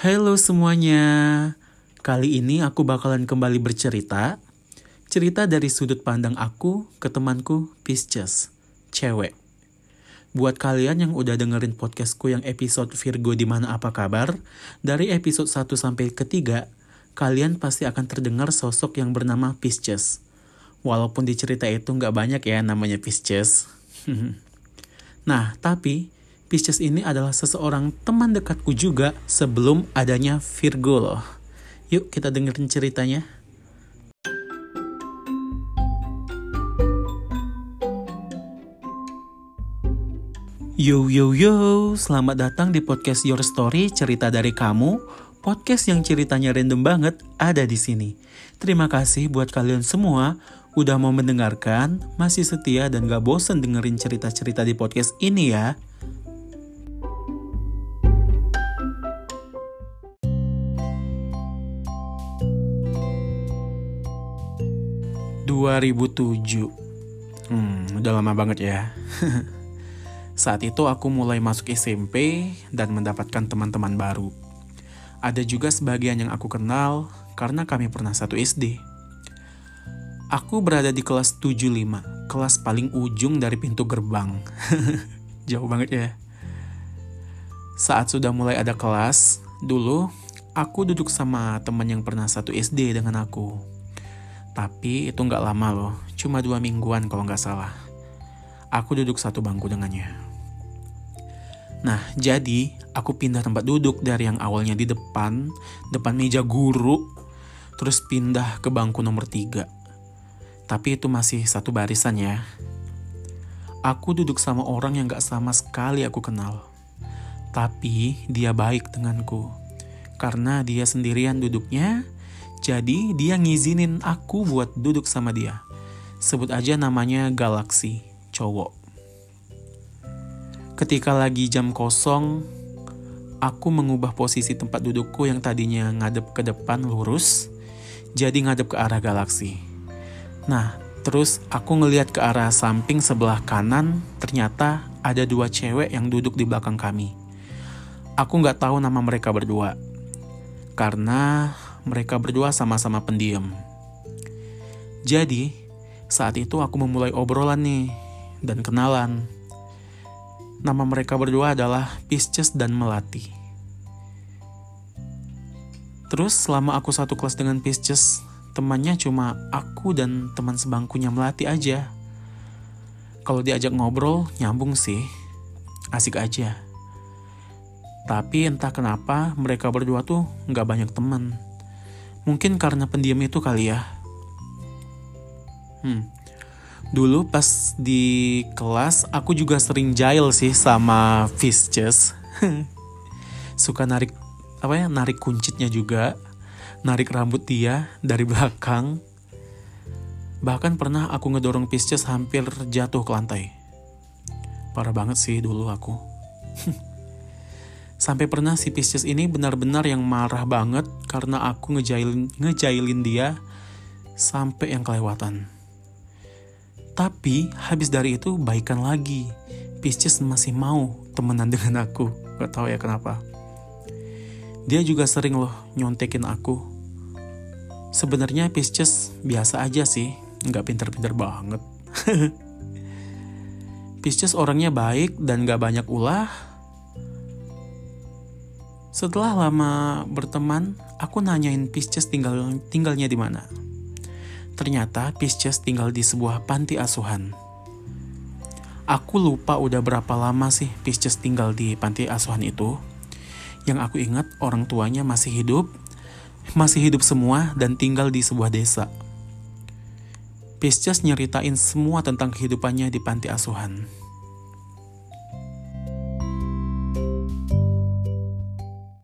Halo semuanya, kali ini aku bakalan kembali bercerita. Cerita dari sudut pandang aku ke temanku Pisces, cewek. Buat kalian yang udah dengerin podcastku yang episode Virgo di mana apa kabar, dari episode 1 sampai ketiga, kalian pasti akan terdengar sosok yang bernama Pisces. Walaupun di cerita itu nggak banyak ya namanya Pisces. nah, tapi Pisces ini adalah seseorang teman dekatku juga sebelum adanya Virgo loh. Yuk kita dengerin ceritanya. Yo yo yo, selamat datang di podcast Your Story cerita dari kamu. Podcast yang ceritanya random banget ada di sini. Terima kasih buat kalian semua udah mau mendengarkan, masih setia dan gak bosen dengerin cerita-cerita di podcast ini ya. ...2007... Hmm, udah lama banget ya. Saat itu aku mulai masuk SMP dan mendapatkan teman-teman baru. Ada juga sebagian yang aku kenal karena kami pernah satu SD. Aku berada di kelas 75, kelas paling ujung dari pintu gerbang. Jauh banget ya. Saat sudah mulai ada kelas, dulu aku duduk sama teman yang pernah satu SD dengan aku. Tapi itu nggak lama loh, cuma dua mingguan kalau nggak salah. Aku duduk satu bangku dengannya. Nah, jadi aku pindah tempat duduk dari yang awalnya di depan, depan meja guru, terus pindah ke bangku nomor tiga tapi itu masih satu barisan ya. Aku duduk sama orang yang gak sama sekali aku kenal. Tapi dia baik denganku. Karena dia sendirian duduknya, jadi dia ngizinin aku buat duduk sama dia. Sebut aja namanya Galaxy, cowok. Ketika lagi jam kosong, aku mengubah posisi tempat dudukku yang tadinya ngadep ke depan lurus, jadi ngadep ke arah galaksi. Nah, terus aku ngeliat ke arah samping sebelah kanan, ternyata ada dua cewek yang duduk di belakang kami. Aku nggak tahu nama mereka berdua, karena mereka berdua sama-sama pendiam. Jadi, saat itu aku memulai obrolan nih, dan kenalan. Nama mereka berdua adalah Pisces dan Melati. Terus selama aku satu kelas dengan Pisces, temannya cuma aku dan teman sebangkunya Melati aja. Kalau diajak ngobrol, nyambung sih. Asik aja. Tapi entah kenapa mereka berdua tuh nggak banyak teman. Mungkin karena pendiam itu kali ya. Hmm. Dulu pas di kelas aku juga sering jail sih sama Fisches. Suka narik apa ya narik kuncitnya juga narik rambut dia dari belakang. Bahkan pernah aku ngedorong Pisces hampir jatuh ke lantai. Parah banget sih dulu aku. Sampai pernah si Pisces ini benar-benar yang marah banget karena aku ngejailin, ngejailin dia sampai yang kelewatan. Tapi habis dari itu baikan lagi. Pisces masih mau temenan dengan aku. Gak tau ya kenapa. Dia juga sering loh nyontekin aku. Sebenarnya Pisces biasa aja sih, nggak pinter-pinter banget. Pisces orangnya baik dan gak banyak ulah. Setelah lama berteman, aku nanyain Pisces tinggal tinggalnya di mana. Ternyata Pisces tinggal di sebuah panti asuhan. Aku lupa udah berapa lama sih Pisces tinggal di panti asuhan itu. Yang aku ingat orang tuanya masih hidup, masih hidup semua dan tinggal di sebuah desa. Pisces nyeritain semua tentang kehidupannya di panti asuhan.